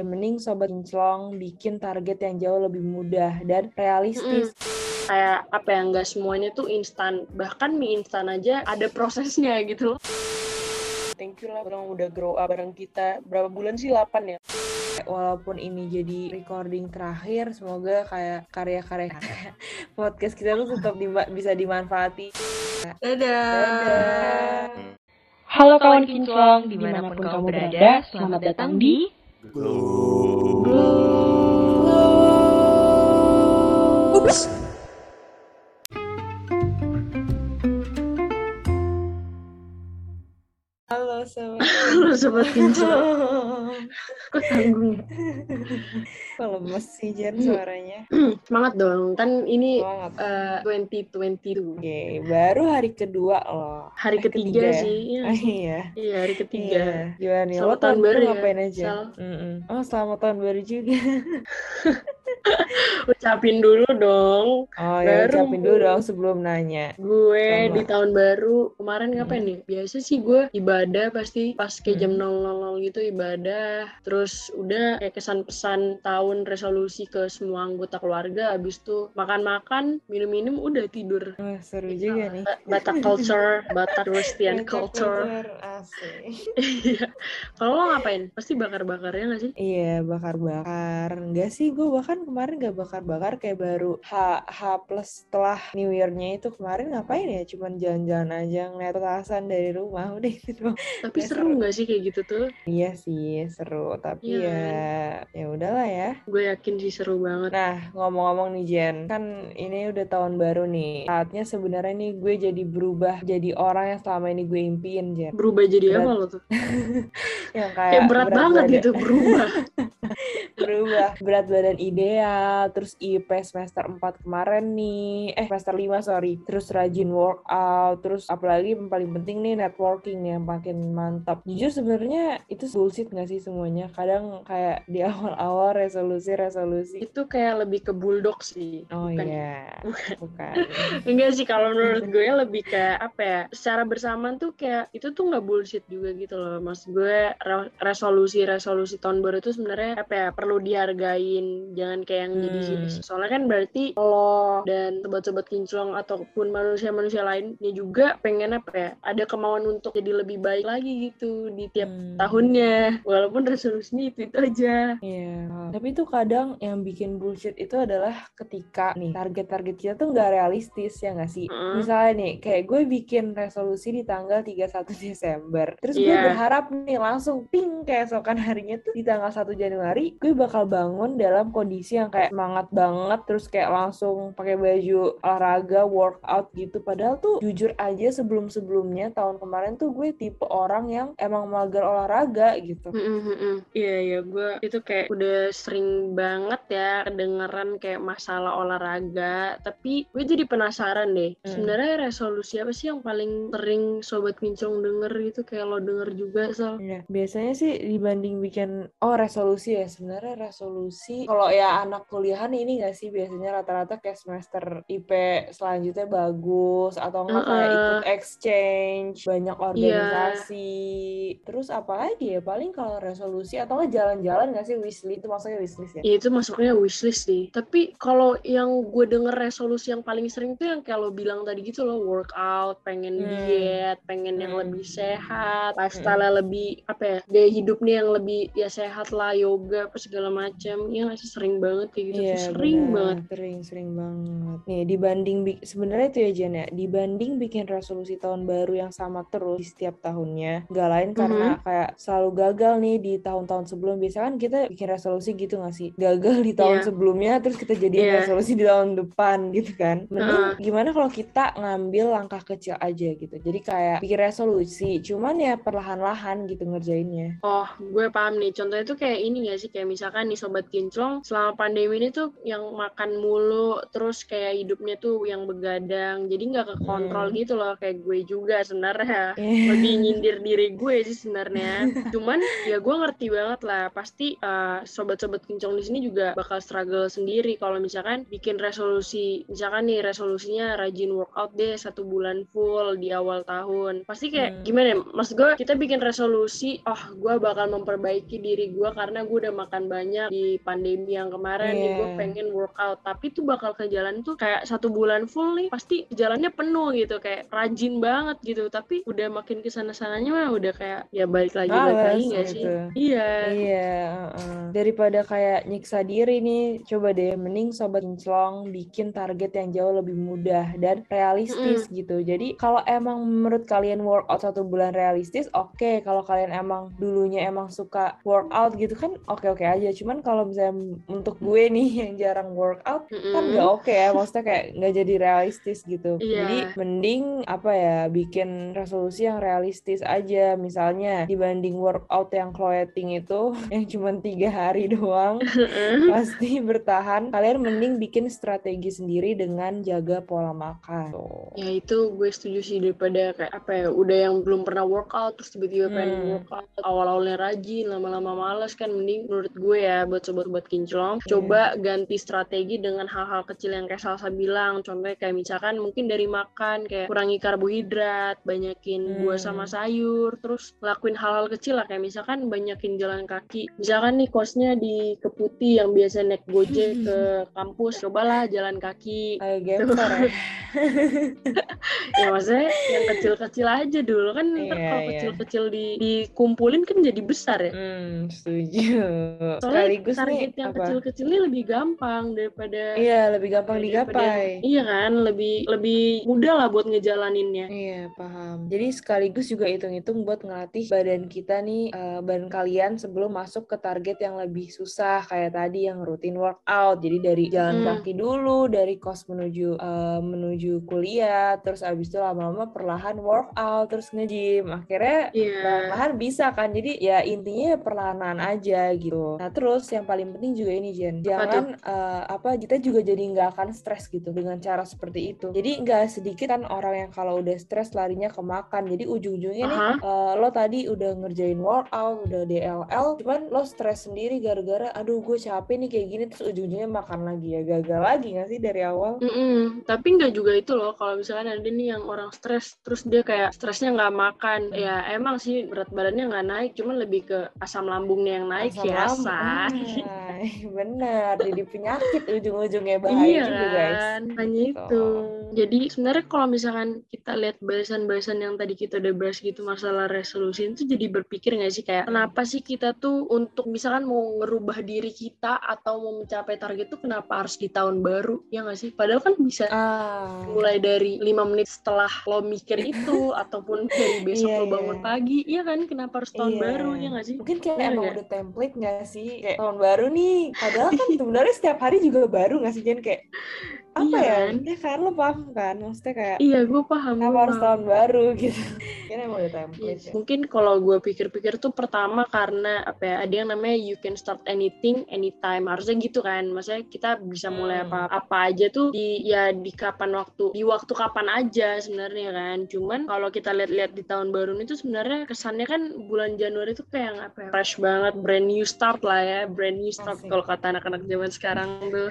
Ya, mending sobat kinclong bikin target yang jauh lebih mudah dan realistis. Kayak apa ya, nggak semuanya tuh instan. Bahkan mie instan aja ada prosesnya gitu loh. Thank you lah orang udah grow up bareng kita. Berapa bulan sih? 8 ya? Walaupun ini jadi recording terakhir, semoga kayak karya-karya podcast kita tuh tetap dima- bisa dimanfaati. Dadah. Dadah. Halo kawan kinclong, di mana pun kamu berada, selamat datang di Ups. Halo sobat. Halo sobat. Kok tanggung ya? Kok lemes sih Jen suaranya? Semangat dong. Kan ini Semangat. eh, 2022. Oke, baru hari kedua loh. Hari Eh, ketiga ya? sih. Iya, sih. iya. Iya, hari ketiga. Iya. Gimana nih? Lo Selamat tahun tahun baru ya, ngapain aja? Sal. Oh, selamat tahun baru juga. Ucapin dulu dong. Oh ya, Baru. ucapin dulu dong sebelum nanya. Gue di tahun baru kemarin ngapain nih? Biasa sih gue ibadah pasti pas kayak jam 000 gitu ibadah. Terus udah kayak kesan-pesan tahun resolusi ke semua anggota keluarga. Abis itu makan-makan, minum-minum, udah tidur. Wah, seru juga nih. Ba- Batak culture, Batak Christian culture. Iya. Kalau lo ngapain? Pasti bakar-bakar ya nggak sih? Iya, bakar-bakar. Enggak sih, gue bahkan kemarin gak bakar-bakar kayak baru H, H plus setelah New Year-nya itu kemarin ngapain ya? Cuman jalan-jalan aja ngeliat petasan dari rumah, udah gitu doang. Tapi Ya, seru nggak sih kayak gitu tuh? Iya sih, seru. Tapi Iya ya, ya udahlah ya. Gue yakin sih seru banget. Nah, ngomong-ngomong nih Jen, kan ini udah tahun baru nih. Saatnya sebenarnya nih gue jadi berubah jadi orang yang selama ini gue impiin, Jen. Berubah jadi Berat. apa lo tuh? Yang kayak, Kayak berat, banget badan- gitu berubah. berubah. Berat badan ideal, terus IP semester 4 kemarin nih. Eh, semester 5, sorry. Terus rajin workout, terus apalagi yang paling penting nih networking yang makin mantap. Jujur sebenarnya itu bullshit gak sih semuanya? Kadang kayak di awal-awal resolusi-resolusi. Itu kayak lebih ke bulldog sih. Oh Bukan iya, bukan. Enggak sih kalau menurut gue lebih kayak apa ya secara bersamaan tuh kayak itu tuh nggak bullshit juga gitu loh mas gue re- resolusi-resolusi tahun baru itu sebenarnya apa ya perlu dihargain jangan kayak yang jadi Hmm. sini soalnya kan berarti lo dan sobat-sobat kinclong ataupun manusia-manusia lainnya juga pengen apa ya ada kemauan untuk jadi lebih baik lagi gitu di tiap Hmm. tahunnya walaupun resolusinya itu itu aja Iya, tapi itu kadang yang bikin bullshit itu adalah ketika nih target-target kita tuh nggak realistis ya nggak sih? Mm. Misalnya nih, kayak gue bikin resolusi di tanggal 31 Desember, terus gue Iya. berharap nih langsung ping keesokan harinya tuh di tanggal 1 Januari gue bakal bangun dalam kondisi yang kayak semangat banget, terus kayak langsung pakai baju olahraga, workout gitu. Padahal tuh jujur aja sebelum-sebelumnya tahun kemarin tuh gue tipe orang yang emang mager olahraga gitu. Mm, mm, mm. Iya iya gue itu kayak udah sering banget ya kedengeran kayak masalah olahraga tapi gue jadi penasaran deh Hmm. sebenarnya resolusi apa sih yang paling sering sobat kinclong denger gitu kayak lo denger juga Sal Iya, biasanya sih dibanding bikin oh resolusi ya sebenarnya resolusi kalau ya anak kuliahan ini gak sih biasanya rata-rata kayak semester IP selanjutnya bagus atau enggak kayak Heeh. ikut exchange banyak Iya. organisasi terus apa lagi ya paling kalau resolusi atau enggak jalan-jalan gak sih wishlist itu maksudnya wishlist ya Ya, itu masuknya wishlist sih tapi kalau yang gue denger resolusi yang paling sering tuh yang kayak lo bilang tadi gitu lo workout pengen Hmm. diet pengen yang Hmm. lebih sehat lifestyle lebih apa ya gaya hidupnya yang lebih ya sehat lah yoga apa segala macam ya nggak sih sering banget kayak gitu tuh sering benar. banget Sering, sering banget. Nih, dibanding sebenarnya itu ya Jen ya, dibanding bikin resolusi tahun baru yang sama terus di setiap tahunnya, gak lain karena Mhm. kayak selalu gagal nih di tahun-tahun sebelum. Biasanya kan kita bikin resolusi gitu gak sih? Gagal di tahun Iya. sebelumnya, terus kita jadiin Iya. resolusi di tahun depan gitu kan. Mending Heeh. gimana kalau kita ngambil langkah kecil aja gitu. Jadi kayak bikin resolusi, cuman ya perlahan-lahan gitu ngerjainnya. Oh, gue paham nih. Contohnya tuh kayak ini gak sih? Kayak misalkan nih Sobat kinclong selama pandemi ini tuh yang makan mulu terus kayak hidupnya tuh yang begadang jadi nggak kekontrol Hmm. gitu loh kayak gue juga sebenarnya lebih nyindir diri gue sih sebenarnya cuman ya gue ngerti banget lah pasti uh, sobat-sobat kinclong di sini juga bakal struggle sendiri kalau misalkan bikin resolusi misalkan nih resolusinya rajin workout deh satu bulan full di awal tahun pasti kayak Hmm. gimana ya maksud gue kita bikin resolusi oh gue bakal memperbaiki diri gue karena gue udah makan banyak di pandemi yang kemarin nih gue Iya. pengen workout tapi tuh bakal ke jalan tuh kayak satu bulan full nih pasti jalannya penuh gitu kayak rajin banget gitu tapi udah makin ke sana sananya mah udah kayak ya balik lagi balik Males lagi gak sih gitu. iya Iya, heeh. daripada kayak nyiksa diri nih, coba deh mending sobat kinclong bikin target yang jauh lebih mudah dan realistis gitu. Jadi kalau emang menurut kalian workout satu bulan realistis, oke. Kalau kalian emang dulunya emang suka workout gitu kan, oke-oke aja. Cuman kalau misalnya untuk gue nih yang jarang workout, kan Mm-mm. nggak oke ya. Maksudnya kayak nggak jadi realistis gitu. Iya. Jadi mending apa ya, bikin resolusi yang realistis aja. Misalnya dibanding workout yang clothing itu yang cuma tiga hari doang pasti bertahan kalian mending bikin strategi sendiri dengan jaga pola makan Tuh. Ya itu gue setuju sih daripada kayak apa ya udah yang belum pernah workout terus tiba-tiba pengen Hmm. workout awal-awalnya rajin lama-lama males kan mending menurut gue ya buat sobat-sobat kinclong. Iya. coba ganti strategi dengan hal-hal kecil yang kayak Salsa bilang. Contohnya kayak misalkan mungkin dari makan kayak kurangi karbohidrat banyakin buah Hmm. sama sayur terus lakuin hal-hal kecil lah. Kayak misalkan banyakin jalan kaki. Misalkan nih kosnya di Keputi yang biasa naik gojek ke kampus cobalah jalan kaki. Gemper ya. Ya maksudnya yang kecil-kecil aja dulu. Kan ntar Iya, kalau iya. kecil-kecil di dikumpulin kan jadi besar ya. Hmm setuju soalnya sekaligus target nih yang apa kecil-kecil ini lebih gampang daripada iya lebih gampang daripada digapai iya kan lebih lebih mudah lah buat ngejalaninnya Iya, paham. Jadi sekaligus juga hitung-hitung buat ngelatih badan kita nih, eh, badan kalian sebelum masuk ke target yang lebih susah kayak tadi yang rutin workout. Jadi dari jalan Mm. kaki dulu, dari kos menuju eh, menuju kuliah, terus abis itu lama-lama perlahan workout, terus nge-gym. Akhirnya iya perlahan bisa kan. Jadi ya intinya perlahan aja gitu. Nah, terus yang paling penting juga ini Jen. Jangan eh, apa kita juga jadi nggak akan stres gitu dengan cara seperti itu. Jadi nggak sedikit kan orang yang kalau udah stres larinya ke makan. Jadi ujung-ujungnya nih Aha. eh, lo tadi udah ngerjain workout, udah DLL, cuman lo stres sendiri gara-gara aduh gue capek nih kayak gini terus ujung-ujungnya makan lagi ya gagal lagi nggak sih dari awal? Mm-mm. Tapi nggak juga itu loh kalau misalkan ada nih yang orang stres terus dia kayak stresnya nggak makan ya emang sih berat badannya nggak naik cuman lebih ke asam lambungnya yang naik Asam ya. Ah, bener jadi penyakit ujung-ujungnya bahaya iya juga guys. kan hanya Gitu. itu jadi sebenarnya kalau misalkan kita lihat bahasan-bahasan yang tadi kita udah bahas gitu masalah resolusi itu jadi berpikir nggak sih kayak kenapa sih kita tuh untuk misalkan mau ngerubah diri kita atau mau mencapai target tuh kenapa harus di tahun baru ya nggak sih padahal kan bisa Ah, mulai dari lima menit setelah lo mikir itu ataupun dari besok Iya, lo bangun iya. pagi iya kan kenapa harus tahun Iya. baru ya nggak sih Mungkin kayak Bener emang nggak? udah template gak sih? Kayak tahun baru nih. Padahal kan sebenarnya setiap hari juga baru gak sih? Jen kayak apa Iya ya? kan? Ya kan lo paham kan? Maksudnya kayak iya gue paham gue harus paham. tahun baru gitu. Kayaknya emang udah template Yes. ya. Mungkin kalau gue pikir-pikir tuh pertama karena apa ya ada yang namanya you can start anything anytime harusnya gitu kan maksudnya kita bisa mulai Hmm. apa apa aja tuh di ya di kapan waktu di waktu kapan aja sebenarnya kan cuman kalau kita lihat-lihat di tahun baru itu sebenarnya kesannya kan bulan Januari tuh kayak apa ya fresh banget brand new start lah ya brand new Asik. kalau kata anak-anak zaman sekarang tuh.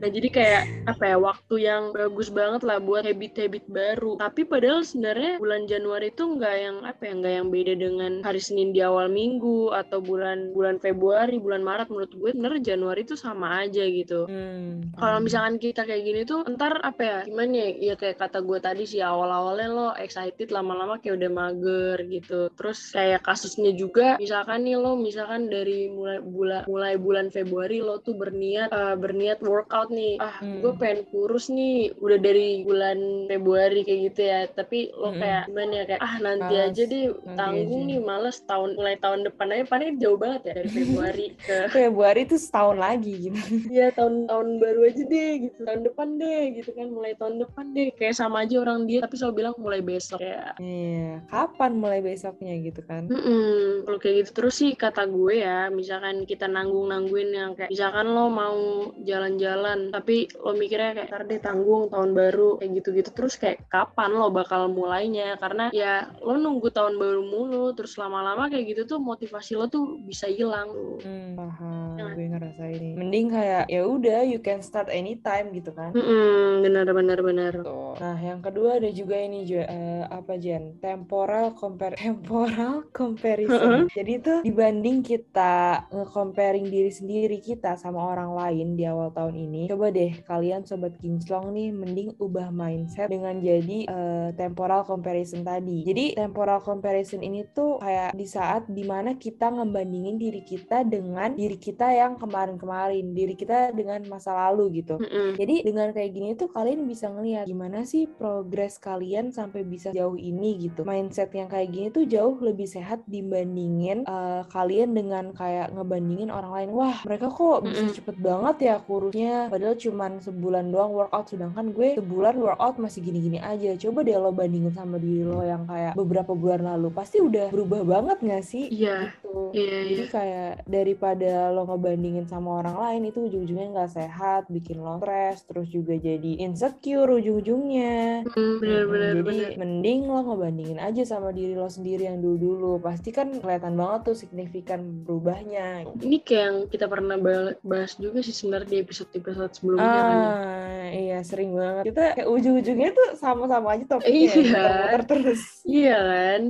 Nah jadi kayak apa ya waktu yang bagus banget lah buat habit-habit baru. Tapi padahal sebenarnya bulan Januari itu nggak yang apa ya nggak yang beda dengan hari Senin di awal minggu atau bulan bulan Februari bulan Maret. Menurut gue sebenarnya Januari itu sama aja gitu. Hmm. kalau misalkan kita kayak gini tuh ntar apa ya gimana ya ya kayak kata gue tadi sih awal-awalnya lo excited lama-lama kayak udah mager gitu. Terus kayak kasusnya juga misalkan nih lo misalkan dari mulai bulan mulai bulan Februari lo tuh berniat eh, berniat workout nih ah Hmm. gue pengen kurus nih udah dari bulan Februari kayak gitu ya tapi lo Mm-mm. kayak gimana ya kayak ah nanti Males. aja deh Nanti tanggung aja. nih males tahun mulai tahun depan aja paling jauh banget ya dari Februari ke Februari itu setahun lagi gitu. Iya tahun tahun baru aja deh gitu tahun depan deh gitu kan mulai tahun depan deh kayak sama aja orang dia tapi selalu bilang mulai besok ya Iya, kapan mulai besoknya gitu kan? Mm-mm. Kalau kayak gitu terus sih kata gue ya, misalkan kita nanggung-nangguin yang kayak misalkan lo mau jalan-jalan, tapi lo mikirnya kayak ntar deh tanggung tahun baru kayak gitu-gitu terus kayak kapan lo bakal mulainya? Karena ya lo nunggu tahun baru mulu, terus lama-lama kayak gitu tuh motivasi lo tuh bisa hilang. Hmm, paham. Jangan. Gue ngerasa ini. Mending kayak ya udah you can start anytime gitu kan. Mm-mm, bener-bener bener. Tuh. Nah, yang kedua ada juga ini Jo, eh, apa Jen? Temporal compare temporal comparison. Jadi itu dibanding kita nge-comparing diri sendiri kita sama orang lain di awal tahun ini, coba deh kalian sobat kinclong nih mending ubah mindset dengan jadi eh, temporal comparison tadi. Jadi temporal comparison ini tuh kayak di saat di mana kita ngebandingin diri kita dengan diri kita yang kemarin-kemarin, diri kita dengan masa lalu gitu. Mm-mm. Jadi dengan kayak gini tuh kalian bisa ngeliat gimana sih progres kalian sampai bisa jauh ini gitu. Mindset yang kayak gini tuh jauh lebih sehat dibandingin eh, kalian dengan kayak ngebandingin orang lain. Wah mereka kok bisa Mm-mm. cepet banget ya kurusnya. Padahal cuman sebulan doang workout. Sedangkan gue sebulan workout masih gini-gini aja. Coba deh lo bandingin sama diri lo yang kayak beberapa bulan lalu. Pasti udah berubah banget gak sih? Iya, Gitu. iya, Jadi iya. kayak daripada lo ngebandingin sama orang lain itu ujung-ujungnya nggak sehat, bikin lo stres, terus juga jadi insecure ujung-ujungnya. Mm, Bener-bener Mm, Jadi bener. mending lo ngebandingin aja sama diri lo sendiri yang dulu-dulu. Pasti kan kelihatan banget tuh signifikan berubahnya. Ini kayak yang kita pernah ba- bahas juga sih sebenarnya di episode-episode sebelumnya kan ya. Ah, iya sering banget. Kita kayak ujung-ujungnya tuh sama-sama aja topiknya. Iya. muter-muter terus. Iya kan?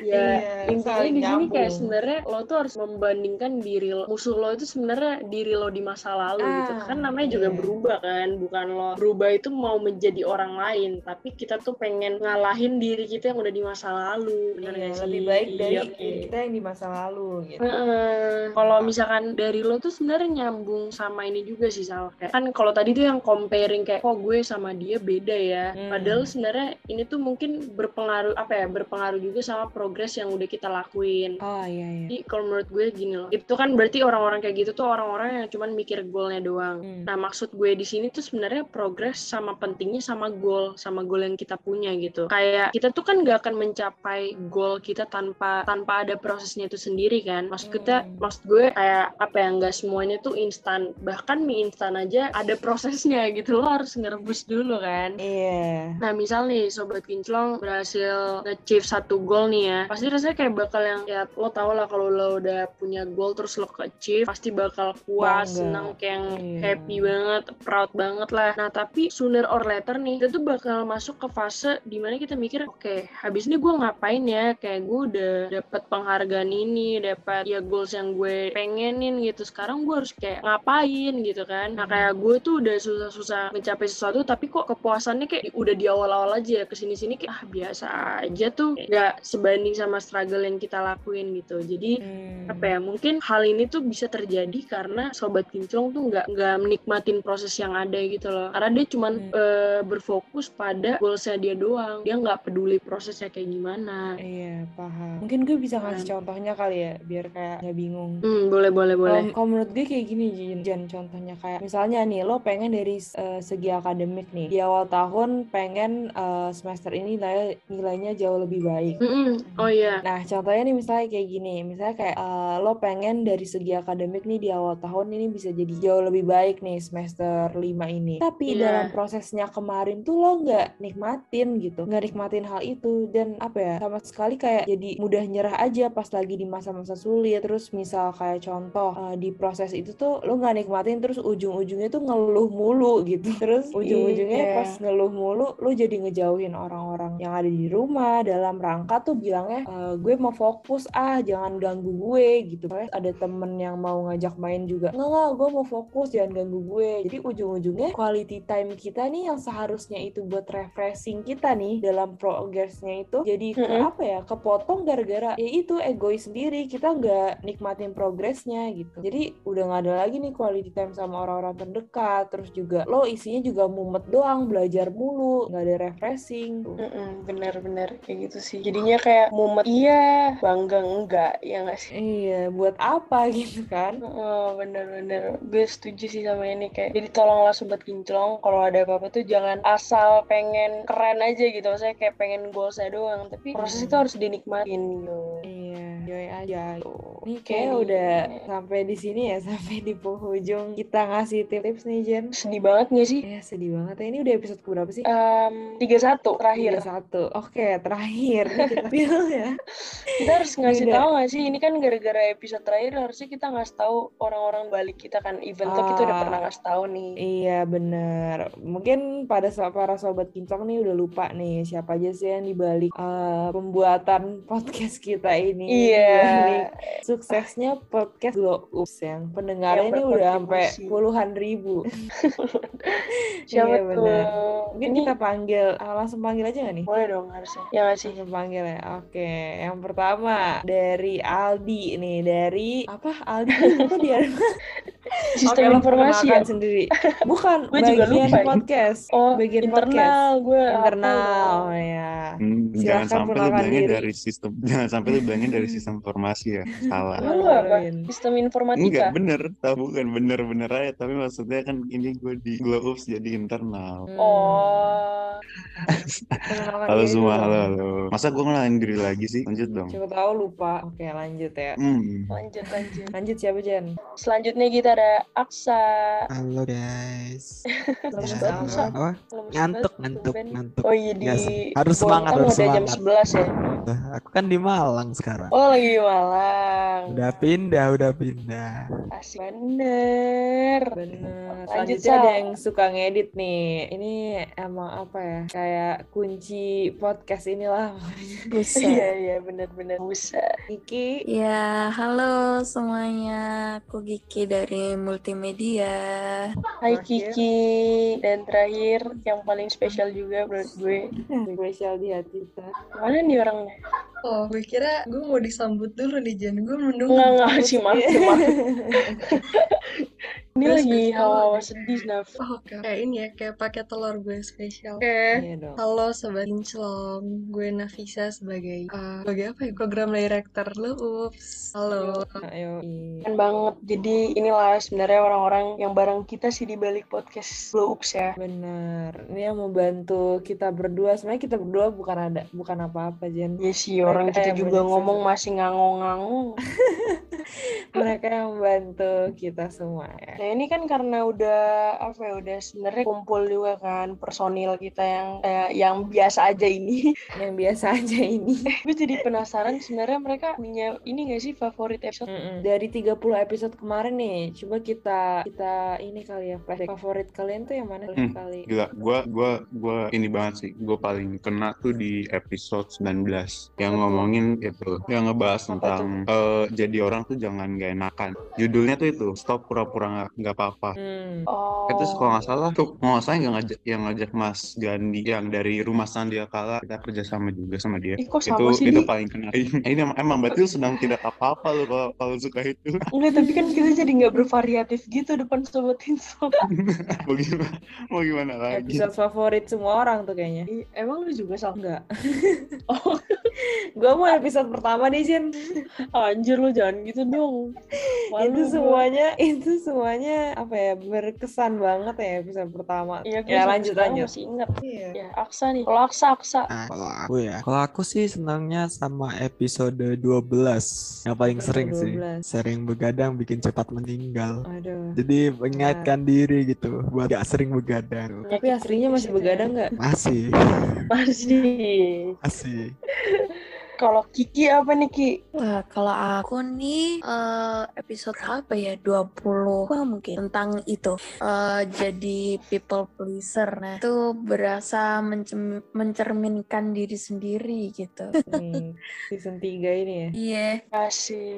Ya Iya, intinya saling di sini kayak sebenarnya lo tuh harus membandingkan diri lo musuh lo itu sebenarnya diri lo di masa lalu gitu Ah, kan namanya juga iya. berubah kan bukan lo berubah itu mau menjadi orang lain tapi kita tuh pengen ngalahin diri kita yang udah di masa lalu bener Iya, gak sih lebih baik dari Iya, kita yang di masa lalu gitu. Heeh. Kalau misalkan dari lo tuh sebenarnya nyambung sama ini juga sih Sal. Kayak, kan kalau tadi tuh yang comparing kayak kok gue sama dia beda ya. Hmm. Padahal sebenarnya ini tuh mungkin berpengaruh apa ya? Berpengaruh juga sama progres yang udah kita lakuin. Oh iya iya. Jadi kalau menurut gue gini loh, itu kan berarti orang-orang kayak gitu tuh orang-orang yang cuman mikir goalnya doang. Hmm. Nah maksud gue di sini tuh sebenarnya progres sama pentingnya sama goal, sama goal yang kita punya gitu. Kayak kita tuh kan gak akan mencapai goal kita tanpa tanpa ada prosesnya itu sendiri kan. Maksud kita, Hmm. maksud gue kayak apa ya nggak semuanya tuh instan. Bahkan mie instan aja ada prosesnya gitu. Lo harus ngerebus dulu kan. Iya. Nah misal nih Sobat Kinclong berhasil nge-achieve satu goal nih ya Pasti rasanya kayak bakal yang ya lo tau lah kalau lo udah punya goal terus lo ke-achieve Pasti bakal puas, Bangga. senang kayak yang Iya. happy banget, proud banget lah. Nah tapi sooner or later nih kita tuh bakal masuk ke fase di mana kita mikir Oke habis ini gue ngapain ya? Kayak gue udah dapet penghargaan ini Dapat ya goals yang gue pengenin gitu. Sekarang gue harus kayak ngapain gitu kan? Nah kayak gue tuh udah susah-susah mencapai sesuatu Tapi kok kepuasannya kayak udah di awal-awal aja ke sini-sini kayak ah biasa aja tuh nggak sebanding sama struggle yang kita lakuin gitu. Jadi Hmm. apa ya mungkin hal ini tuh bisa terjadi karena sobat kinclong tuh nggak nggak menikmatin proses yang ada gitu loh karena dia cuman Hmm. eh, berfokus pada goalsnya dia doang dia nggak peduli prosesnya kayak gimana Iya, paham. Mungkin gue bisa ngasih contohnya kali ya, biar kayak nggak bingung. hmm boleh boleh boleh Kalau menurut gue kayak gini, Jin, Jan, contohnya kayak misalnya nih, lo pengen dari eh, segi akademik nih, di awal tahun pengen eh, semester ini nilai, nilainya jauh lebih baik. Mm-mm. oh iya Nah, contohnya nih misalnya kayak gini, misalnya kayak eh, lo pengen dari segi akademik nih di awal tahun ini bisa jadi jauh lebih baik nih semester 5 ini. Tapi Iya. dalam prosesnya kemarin tuh lo nggak nikmatin gitu, nggak nikmatin hal itu dan apa ya, sama sekali kayak jadi mudah nyerah aja pas lagi di masa-masa sulit. Terus misal kayak contoh eh, di proses itu tuh lo nggak nikmatin terus ujung-ujungnya tuh ngeluh mulu gitu. Terus ujung-ujungnya Iya. pas ngeluh mulu lo jadi ngejauhin orang-orang yang ada di rumah dalam rangka tuh bilangnya "Eh, gue mau fokus ah jangan ganggu gue gitu Soalnya ada temen yang mau ngajak main juga. Nggak gue mau fokus jangan ganggu gue. Jadi ujung-ujungnya quality time kita nih yang seharusnya itu buat refreshing kita nih dalam progressnya itu jadi ke Mm-mm. apa ya kepotong gara-gara ya itu egois sendiri. Kita nggak nikmatin progresnya gitu. Jadi udah nggak ada lagi nih quality time sama orang-orang terdekat. Terus juga lo isinya juga mumet doang belajar mulu nggak ada refreshing. Tuh. Mm-mm, bener-bener kayak gitu sih. Jadinya kayak mumet iya bangga enggak ya nggak sih? Iya buat apa gitu kan Oh, bener-bener. Gue setuju sih sama ini kayak jadi tolonglah sobat kinclong kalau ada apa-apa tuh jangan asal pengen keren aja gitu. Maksudnya kayak pengen goalsnya doang tapi proses itu harus dinikmatin gitu. Iya, enjoy aja. Nih Kayak kayak udah sampai di sini ya, sampai di penghujung kita ngasih tips nih Jen. sedih banget gak sih Ya sedih banget ya. Ini udah episode keberapa sih? Em, 31 terakhir Tiga satu. Oke, terakhir nih kita feel ya. kita harus ngasih tahu gak sih ini kan gara-gara episode terakhir harusnya kita ngasih tahu orang-orang balik kita kan eventnya kita udah Ah. pernah ngasih tahu nih Iya bener. Mungkin pada para sobat kincong nih udah lupa nih siapa aja sih yang dibalik eh, pembuatan podcast kita ini. iya Dibalik suksesnya podcast Glow Ups yang pendengarnya ini udah sampai puluhan ribu. siapa Iya, tuh. Mungkin ini kita panggil, ah, langsung panggil aja gak nih? boleh dong harusnya ya nggak sih Langsung panggil ya. Oke, yang pertama dari Aldi nih, dari apa? Aldi apa dia? sistem Oke, lo informasi ya sendiri. Bukan Gue juga bagian lupa podcast. oh bagian internal gue hafal Internal dong. ya. Hmm, jangan sampai lu bilangnya dari sistem jangan sampai lu bilangnya dari sistem informasi ya salah. Sistem enggak informatika bener tau bukan bener-bener aja. Tapi maksudnya kan ini gue di Glow Ups jadi internal. Oh halo diri semua dulu. halo halo masa gue ngelalin diri lagi sih lanjut dong Coba tahu lupa. Oke, lanjut ya. hmm. lanjut lanjut Lanjut siapa Jen? selanjutnya kita ada Aksa Halo guys. Lemes Ya, Aksa. apa? Ngantuk, ngantuk, ngantuk. oh iya di harus semangat, Bontang harus udah jam semangat. 11 ya Aku kan di Malang sekarang. oh lagi di Malang Udah pindah, udah pindah. asik bener Bener. Lanjut, Selanjutnya ada yang suka ngedit nih. Ini emang apa ya? Kayak kunci podcast inilah. iya iya bener-bener buset Kiki. Ya, halo semuanya. Aku Giki dari Multimedia. Hai. Kiki dan terakhir yang paling spesial juga menurut gue Spesial di hati kita. mana nih orangnya Oh, gue kira gue mau disambut dulu nih, Jen. Gue menunggu. nggak nggak sih maaf sih, maaf ini Gue lagi hawa-hawa sedih Naf Oh, oke. Kayak ini ya, kayak pakai telur gue spesial. Oke. Iya dong. Halo Sobat Kinclong, gue Nafisa sebagai uh, sebagai apa ya? Program Director lu. Ups. Halo. Ayo. Keren banget jadi inilah sebenarnya orang-orang yang bareng kita sih di balik podcast Blow Ups ya Bener. Ini yang membantu kita berdua. Sebenarnya kita berdua bukan ada, bukan apa-apa Jen. ya sih orang kita yang juga ngomong masih ngangong-ngangong Mereka yang membantu kita semua ya. Nah ini kan karena udah apa ya udah sebenarnya kumpul juga kan personil kita yang eh, yang biasa aja ini. Yang biasa aja ini. Gue jadi penasaran sebenarnya mereka punya ini gak sih favorit episode? Mm-mm. Dari 30 episode kemarin nih, coba kita kita ini kali ya flashback. Favorit kalian tuh yang mana Hmm. kali? gila gue gua gua ini banget sih gue paling kena tuh di episode 19 yang ngomongin itu yang ngebahas tentang eh, jadi orang tuh jangan gak enakan judulnya tuh itu stop pura-pura nggak nggak apa-apa Hmm. Oh. itu kalau nggak salah tuh nggak salah yang ngajak yang ngajak Mas Gandhi yang dari rumah Sandia Kala kita kerja sama juga sama dia Ih, kok itu sama sih itu Di? paling kena ini emang, emang berarti lu sedang tidak apa-apa lu kalau kalau suka itu Enggak, tapi kan kita jadi nggak bervariatif gitu depan sobat insop. mau gimana mau gimana lagi Episode favorit semua orang tuh kayaknya. Emang lu juga sama? Enggak. Oh, Gue mau episode pertama nih, Jen. anjir lu jangan gitu dong. Malu itu gua. semuanya, itu semuanya apa ya berkesan banget ya episode pertama. Iya, gue ya sampai lanjut lanjut. Masih ingat. Iya. Ya, Aksa nih. Kalau Aksa, Aksa. Nah, kalau aku ya. Kalau aku sih senangnya sama episode 12 yang paling sering sih. 12. Sering begadang bikin cepat meninggal. Aduh. Jadi mengingatkan diri gitu buat gak sering begadang. Tapi aslinya masih begadang nggak? Masih, Masih. masih. Kalau Kiki apa nih Ki? Wah, kalau aku nih eh, episode apa ya? 20 Wah, mungkin tentang itu. Eh, jadi people pleaser. Nah, itu berasa mencem- mencerminkan diri sendiri gitu. Nih, season 3 ini ya. Iya. Kasih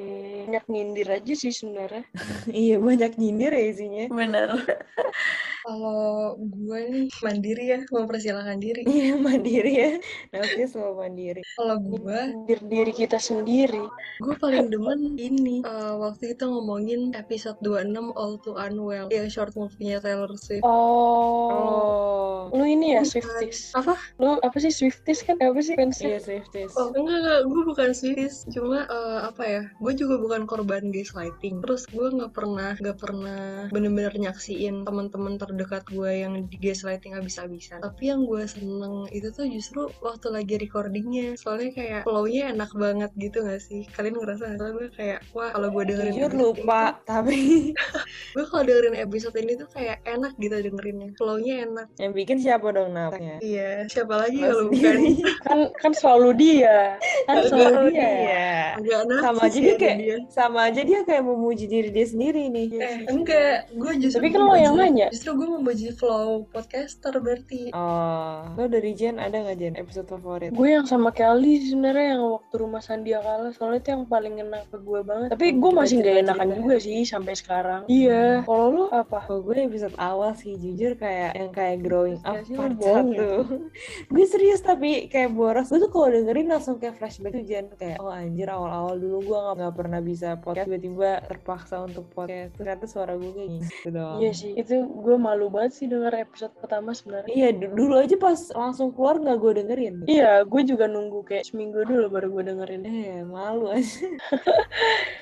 banyak nyindir aja sih sebenarnya. iya, banyak nyindir ya isinya. Bener. Kalau gue nih mandiri ya, mempersilahkan diri. Iya, mandiri ya. Nafis mau mandiri. Kalau gue, Nyindir diri kita sendiri. gue paling demen ini. Eh, waktu itu ngomongin episode 26 All Too Unwell, yang short movie-nya Taylor Swift. Oh. Oh. Lu ini ya. Swifties. Apa? Lu apa sih Swifties kan? Apa sih fansnya? Iya, Swifties. Oh enggak enggak, gue bukan Swiss, cuma eh, apa ya, gue juga bukan korban gaslighting. Terus gue nggak pernah nggak pernah bener-bener nyaksiin teman-teman terdekat gue yang di gaslighting abis-abisan. Tapi yang gue seneng itu tuh justru waktu lagi recordingnya, soalnya kayak flow-nya enak banget gitu gak sih? Kalian ngerasa? Soalnya gue kayak wah kalau gue dengerin Jujur lupa, tapi gue kalau dengerin episode ini tuh kayak enak gitu dengerinnya, flow-nya enak. yang bikin siapa dong napnya? Iya, siapa lagi kalau bukan. Kan kan selalu dia. Kan selalu dia. Agak Sama aja dia kayak dia. sama aja dia kayak memuji diri dia sendiri nih. Eh, enggak, gue justru Tapi kan lo yang nanya. Justru gue memuji flow podcaster berarti. Oh, lo dari Jen ada nggak Jen episode favorit? Gue yang sama Kelly sebenarnya yang waktu rumah Sandia kalah soalnya itu yang paling ngena ke gue banget. Tapi gue masih nggak Cerita-cerita. enakan juga sih sampai sekarang. Iya. Kalau lu apa? Kalau gue episode awal sih jujur kayak yang kayak growing up part bohong ya? satu. gue serius tapi kayak boros. Gue tuh kalau dengerin langsung kayak flashback tuh Jen kayak oh anjir awal-awal dulu gue nggak nggak pernah bisa podcast tiba-tiba terpaksa untuk podcast. Ternyata suara gue kayak gitu doang. Iya sih. Itu gue malu banget sih denger episode pertama sebenarnya. Iya du- dulu aja pas langsung keluar nggak gue dengerin. Iya, gue juga nunggu kayak seminggu dulu baru gue dengerin. Eh malu aja.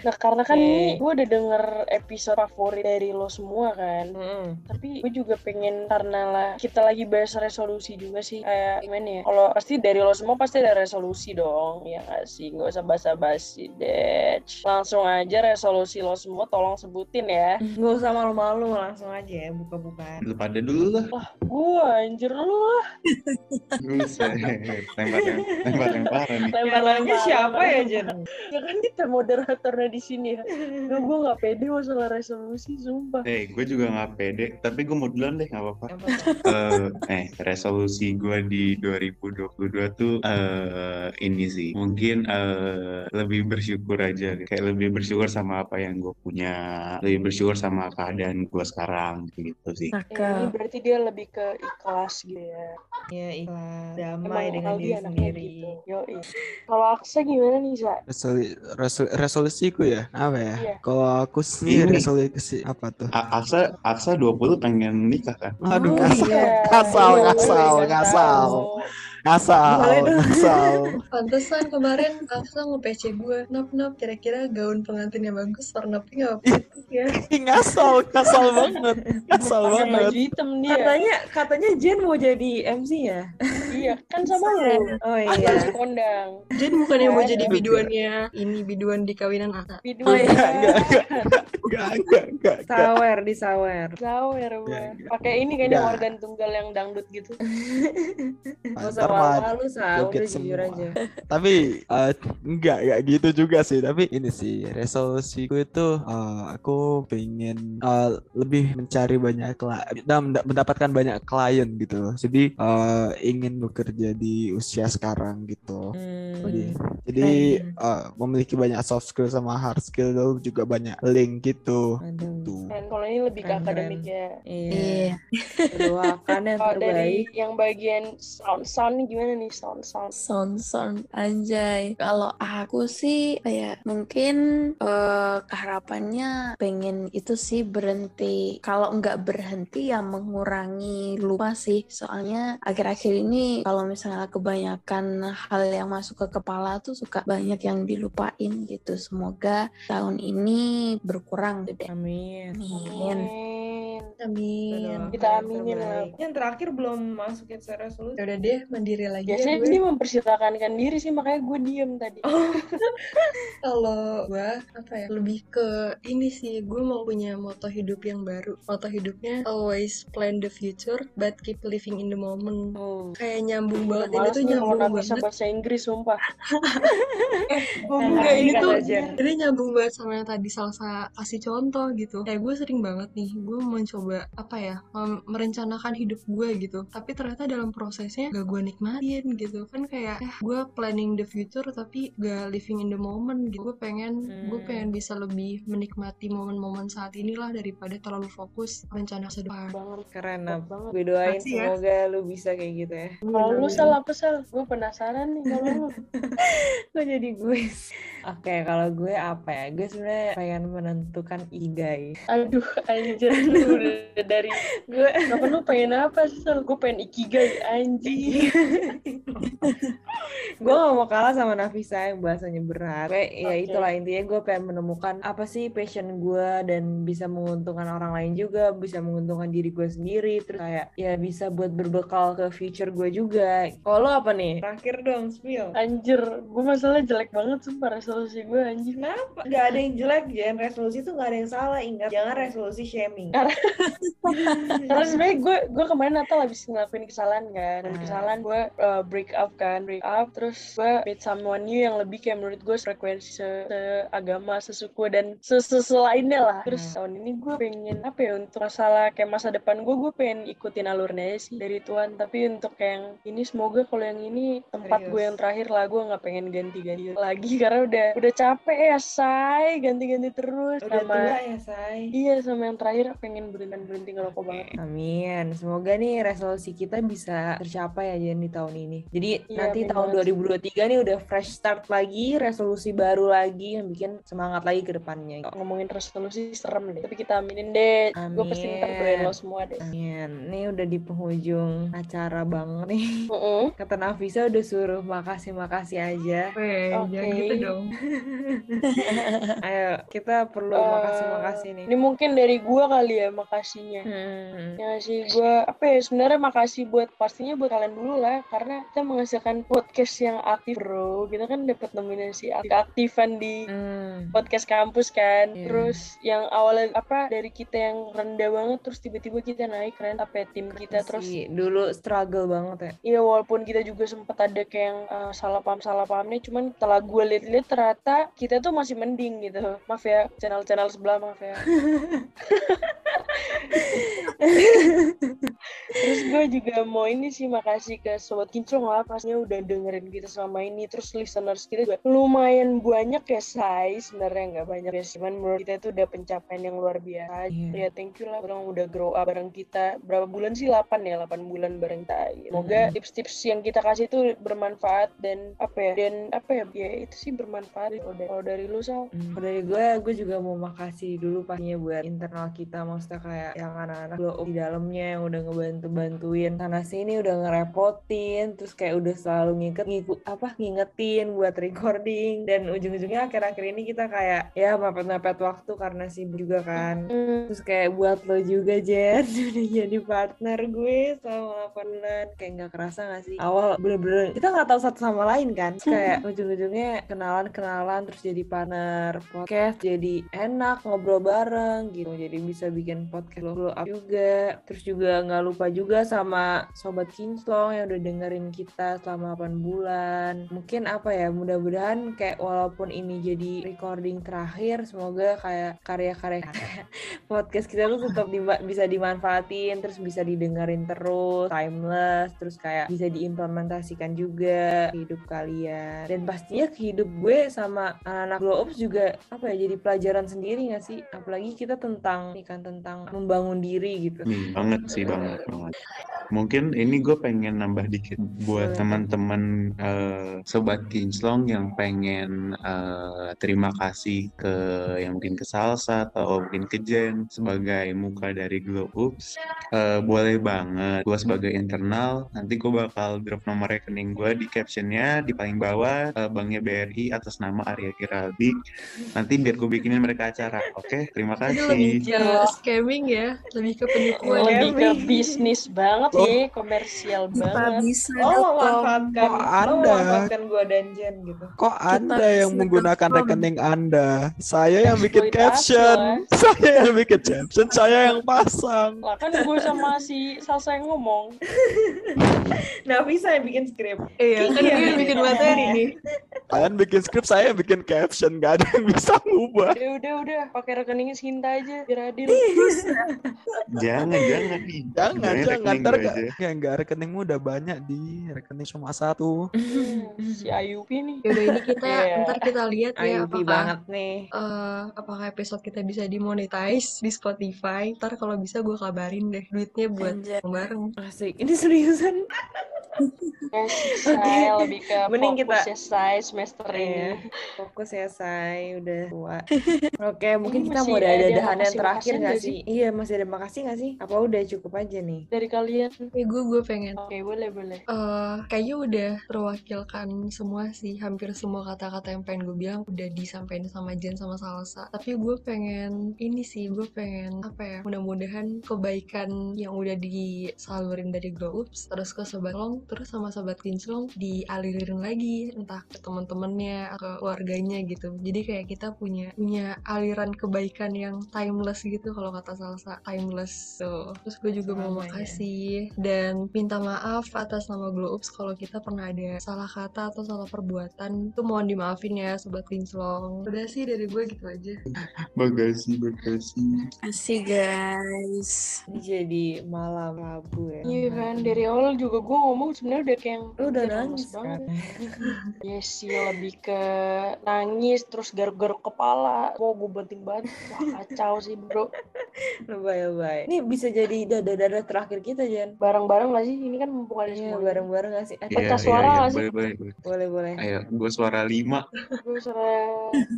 Nah, karena kan ini gue udah denger episode favorit dari lo semua kan. Mm-mm. Tapi gue juga pengen karena lah kita lagi bahas resolusi juga sih kayak gimana ya? Kalau pasti dari lo semua pasti ada resolusi dong, ya nggak sih? Nggak usah basa-basi deh. Langsung aja resolusi lo semua tolong sebutin ya. Nggak usah malu-malu langsung aja ya buka-bukaan. Lu pada dulu lah. Gue anjir lu lah. Buset. Lempar yang Lempar-lempar siapa ya, Jen? Ya kan kita moderatornya di sini ya. Gue gue nggak pede masalah resolusi, sumpah. Eh, gue juga nggak pede, tapi gue mau duluan deh, nggak apa-apa. Apa tuh? eh, eh, resolusi gue di 2022 tuh eh ini sih, mungkin eh lebih bersyukur aja, kayak lebih bersyukur sama apa yang gue punya, lebih bersyukur sama keadaan gue sekarang, gitu sih. Ya, ini berarti dia lebih ke ikhlas gitu ya. Ya ikhlas, damai Emang dengan diri sendiri. gitu. Yoi. Kalau Aksa gimana nih, Sa? Resoli, resol- resolusiku ya apa ya Iya. kalau aku sih Ini. resolusi apa tuh A- Aksa, Aksa 20 pengen nikah kan? aduh Oh, ngasal iya. ngasal Iya, ngasal gue dong. ngasal Pantesan kemarin Aksa nge-PC gue, nap nap kira-kira gaun pengantinnya bagus warnanya apa ya? Ih, ngasal ngasal banget ngasal banget hitam dia. Katanya katanya Jen mau jadi MC ya? Iya, kan sama lu. Oh Iya. kondang. Jadi bukannya mau Kan? jadi biduannya ini biduan di kawinan Oh, iya. enggak enggak enggak enggak enggak enggak Sawer di sawer. Sawer. Pakai ini yang Enggak. organ tunggal yang dangdut gitu. Gak usah Ntar mah malu-malu Sa, joget udah jujur semua. aja. tapi eh, enggak enggak gitu juga sih tapi ini sih resolusiku itu eh, aku pengen eh, lebih mencari banyak dan menda- mendapatkan banyak klien gitu jadi eh, ingin bekerja di usia sekarang gitu Hmm. jadi, jadi eh, memiliki banyak soft skill sama hard skill juga banyak link gitu Aduh. Dan kalau ini lebih ke Keren, akademik keren. ya. Iya. Iya. Doakan yang Kalau dari terbaik. yang bagian sound sound nih gimana nih sound sound? Sound sound anjay. Kalau aku sih kayak mungkin eh, harapannya pengen itu sih berhenti. Kalau nggak berhenti ya mengurangi lupa sih. Soalnya akhir-akhir ini kalau misalnya kebanyakan hal yang masuk ke kepala tuh suka banyak yang dilupain gitu. Semoga tahun ini berkurang gitu deh. Amin. Amin. Amin. Amin. Kita aminin lah. Yang terakhir belum masukin secara resolusi. Ya udah deh, mandiri lagi ya Biasanya gue. dia mempersilakankan diri sih makanya gue diem tadi. Kalau gue apa ya lebih ke ini sih gue mau punya moto hidup yang baru. Moto hidupnya always plan the future but keep living in the moment. Oh. Kayak nyambung banget ini Males tuh nih nyambung bisa banget. bahasa Inggris sumpah. Enggak ini tuh Jen. ini nyambung banget sama yang tadi Salsa kasih contoh gitu. Kayak gue sering banget nih gue mencoba apa ya merencanakan hidup gue gitu. Tapi ternyata dalam prosesnya gak gue nikmatin gitu kan kayak eh, gue planning the future tapi gak living in the moment gitu. Gue pengen gue Hmm. pengen bisa lebih menikmati momen-momen saat inilah daripada terlalu fokus rencana masa depan. Banget. Keren Nap. Gue doain Makasih ya. semoga lu bisa kayak gitu ya. Kalau lu sal apa sal? Gue penasaran nih kalau lu. Jadi gue? Oke, kalau gue apa ya? Gue sebenarnya pengen menentukan igai. Aduh anjir lu udah dari Gue Kenapa lu pengen apa sih sal? Gue pengen ikigai anjing. gue gak mau kalah sama Nafisa yang bahasanya berat. Gue ya Oke. itulah intinya gue pengen menemukan apa sih passion gue dan bisa menguntungkan orang lain juga, bisa menguntungkan diri gue sendiri, terus kayak ya bisa buat berbekal ke future gue juga. Kalau lo apa nih? Terakhir dong, spill. Anjir, gue masalah jelek banget sumpah resolusi gue anjing. Kenapa? Gak ada yang jelek, Jen. Resolusi tuh gak ada yang salah. Ingat, jangan resolusi shaming. Karena sebenarnya gue gue kemarin Natal habis ngelakuin kesalahan kan, dan Ah. kesalahan gue uh, break up kan, break up, terus gue meet someone new yang lebih kayak menurut gue frekuensi se, agama, sesuku dan sesuatu lainnya lah. Terus Ah. tahun ini gue pengen apa ya untuk masalah kayak masa depan gue, gue pengen ikutin alurnya sih dari Tuhan. Tapi untuk yang ini semoga kalau yang ini tempat gue yang terakhir lah, gue nggak pengen ganti-ganti lagi karena udah udah capek ya say ganti-ganti terus Udah sama tua ya, say. Iya sama yang terakhir pengen berhenti berhenti ngerokok banget. Amin. Semoga nih resolusi kita bisa tercapai aja di tahun ini. Jadi Iya, nanti amin tahun banget. 2023 nih udah fresh start lagi, resolusi baru lagi yang bikin semangat lagi ke depannya. Ngomongin resolusi serem deh. Tapi kita aminin deh. Gue pasti ntar Amin. lo semua deh. Amin. Ini udah di penghujung acara banget nih. Heeh. Kata Nafisa udah suruh makasih-makasih aja. Weh, Oke. jangan gitu dong. Ayo, kita perlu Eh, makasih-makasih nih. Ini mungkin dari gua kali ya makasihnya. Hmm. Ya sih gua apa ya sebenarnya makasih buat pastinya buat kalian dulu lah karena kita menghasilkan podcast yang aktif bro. Kita kan dapat nominasi aktif aktifan di Hmm. podcast kampus kan. Iya. Terus yang awalnya apa dari kita yang rendah banget terus tiba-tiba kita naik keren apa ya, tim kita terus dulu struggle banget ya. Iya walaupun kita juga sempat ada kayak yang uh, salah paham salah pahamnya, cuman setelah gue lihat-lihat ternyata kita tuh masih mending gitu. Maaf ya channel-channel sebelah maaf ya. Terus gue juga mau ini sih makasih ke sobat kinclong lah pastinya udah dengerin kita selama ini. Terus listeners kita juga lumayan banyak ya say sebenarnya nggak banyak ya cuman menurut kita itu udah pencapaian yang luar biasa. Iya. Ya thank you lah orang udah grow up bareng kita berapa bulan sih 8 ya 8 bulan bareng kita. Semoga Mm-mm. tips-tips yang kita kasih itu bermanfaat dan apa ya dan apa ya ya itu sih bermanfaat kalau dari, kalau dari lu Sal. Hmm, Kalau dari gue, gue juga mau makasih dulu pastinya buat internal kita, maksudnya kayak yang anak-anak up di dalamnya yang udah ngebantu-bantuin sana sini udah ngerepotin, terus kayak udah selalu ngikut ngikut apa ngingetin buat recording. Dan ujung-ujungnya akhir-akhir ini kita kayak ya mepet-mepet waktu karena sibuk juga kan. Terus kayak buat lo juga Jen. Udah jadi partner gue selama 8 bulan kayak nggak kerasa gak sih? Awal bener-bener kita nggak tahu satu sama lain kan? Terus kayak ujung-ujungnya kenalan-kenalan terus jadi partner podcast jadi enak ngobrol bareng gitu. Jadi bisa bikin podcast lo up juga. Terus juga nggak lupa juga sama sobat kinclong yang udah dengerin kita selama 8 bulan. Mungkin apa ya mudah-mudahan kayak walaupun ini jadi recording terakhir semoga kayak karya-karya podcast kita tuh tetap dima- bisa dimanfaatin terus bisa didengerin terus timeless terus kayak bisa diimplementasikan juga hidup kalian. Dan pastinya ke hidup gue sama anak-anak glow ups juga apa ya jadi pelajaran sendiri gak sih? Apalagi kita tentang ini kan tentang membangun diri gitu. Hmm, banget sih banget banget. Mungkin ini gue pengen nambah dikit buat teman-teman eh, sobat kinclong yang pengen eh, terima kasih ke yang mungkin ke Salsa atau mungkin ke Jen sebagai muka dari Glow Oops. Eh, boleh banget gue sebagai internal nanti gue bakal drop nomor rekening gue di captionnya di paling bawah eh, banknya BRI atas nama Arya Kiraldi. Nanti biar gue bikinin mereka acara. Oke, terima Itu lebih kasih. ke scamming ya, lebih ke penipuan. lebih ke Scammy. Bisnis banget Oh. komersial Kita banget bisa Oh, memanfaatkan, Kok Anda? memanfaatkan gua dan Jen gitu. Kok Anda yang menggunakan confirm. rekening Anda? Saya yang bikin caption. Saya yang bikin caption, saya yang pasang. lah kan gue sama si Salsa yang ngomong Nah, bisa yang bikin skrip. Iya, kan Iya. gue yang bikin materi nih. Kalian bikin skrip, saya yang bikin caption. Gak ada yang bisa ngubah. ya udah udah pakai rekeningnya Sinta aja biar adil Jangan, jangan nih. Jangan, Jangan. rekening Ntar gue gak, aja. ya, nggak rekeningmu udah banyak di rekening cuma satu. Si Ayupi nih Yaudah ini kita Iya. ntar kita lihat ya Ayubi apakah banget nih. eh, apakah episode kita bisa dimonetize di Spotify. Ntar kalau bisa gue kabarin deh duitnya buat Anjay. bareng. Asik. Ini seriusan. Guys, saya lebih ke Mending kita- fokusnya saya semester Iya. ini Fokus ya, Say. Udah tua. Oke, mungkin Ini kita mau ada ada dahan yang terakhir nggak nggak sih? Iya, masih ada makasih nggak sih? Apa udah cukup aja nih? Dari kalian? Eh gue gue pengen. Oke boleh boleh. Eh kayaknya udah terwakilkan semua sih. Hampir semua kata-kata yang pengen gue bilang udah disampaikan sama Jen sama Salsa. Tapi gue pengen ini sih gue pengen apa ya mudah-mudahan kebaikan yang udah disalurin dari Glow Ups terus ke Sobat Long terus sama Sobat Kinclong dialirin lagi entah ke teman-temannya ke keluarganya gitu. Jadi kayak kita punya punya aliran kebaikan yang timeless gitu kalau kata Salsa. Timeless tuh terus gue juga mau Selamanya. Makasih dan minta maaf atas nama Glow Ups kalau kita pernah ada salah kata atau salah perbuatan itu mohon dimaafin ya sobat kinclong udah sih dari gue gitu aja Bagasi, bagasi. Asik guys. Jadi malam Rabu ya. iya kan dari awal juga gue ngomong sebenarnya udah kayak Lu udah "Anjir, nangis banget kan? ya sih lebih ke nangis terus garuk-garuk kepala mau gue banting banget wah kacau sih bro Lebay, lebay. Ini bisa jadi dada-dada terakhir kita, Jan. bareng-bareng gak sih ini kan mumpung ada Iya, semua bareng-bareng gak sih? Eh, Pecah suara nggak sih? Boleh, boleh, boleh. boleh, boleh. Ayo, gue suara lima. gue suara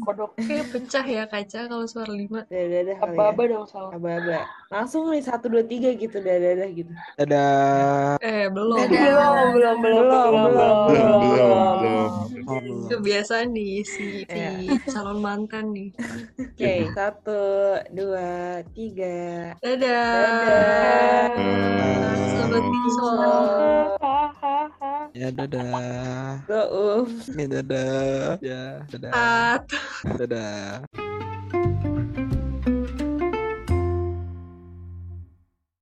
kodok kayak pecah ya kaca kalau suara lima Dada-dada kali ya. apa-apa dong salah Aba-aba. Langsung nih, satu, dua, tiga gitu, dada-dada gitu. Dadah. eh belum Belum, belum, belum, belum, belum, Belum, belum, belum. Belum. kebiasaan nih si, si Iya. calon mantan nih Oke, satu, dua, tiga. dadah, Dadah. sobat kinclong Ya dadah. Go, um. Ya dadah. Ya dadah. At. Dadah.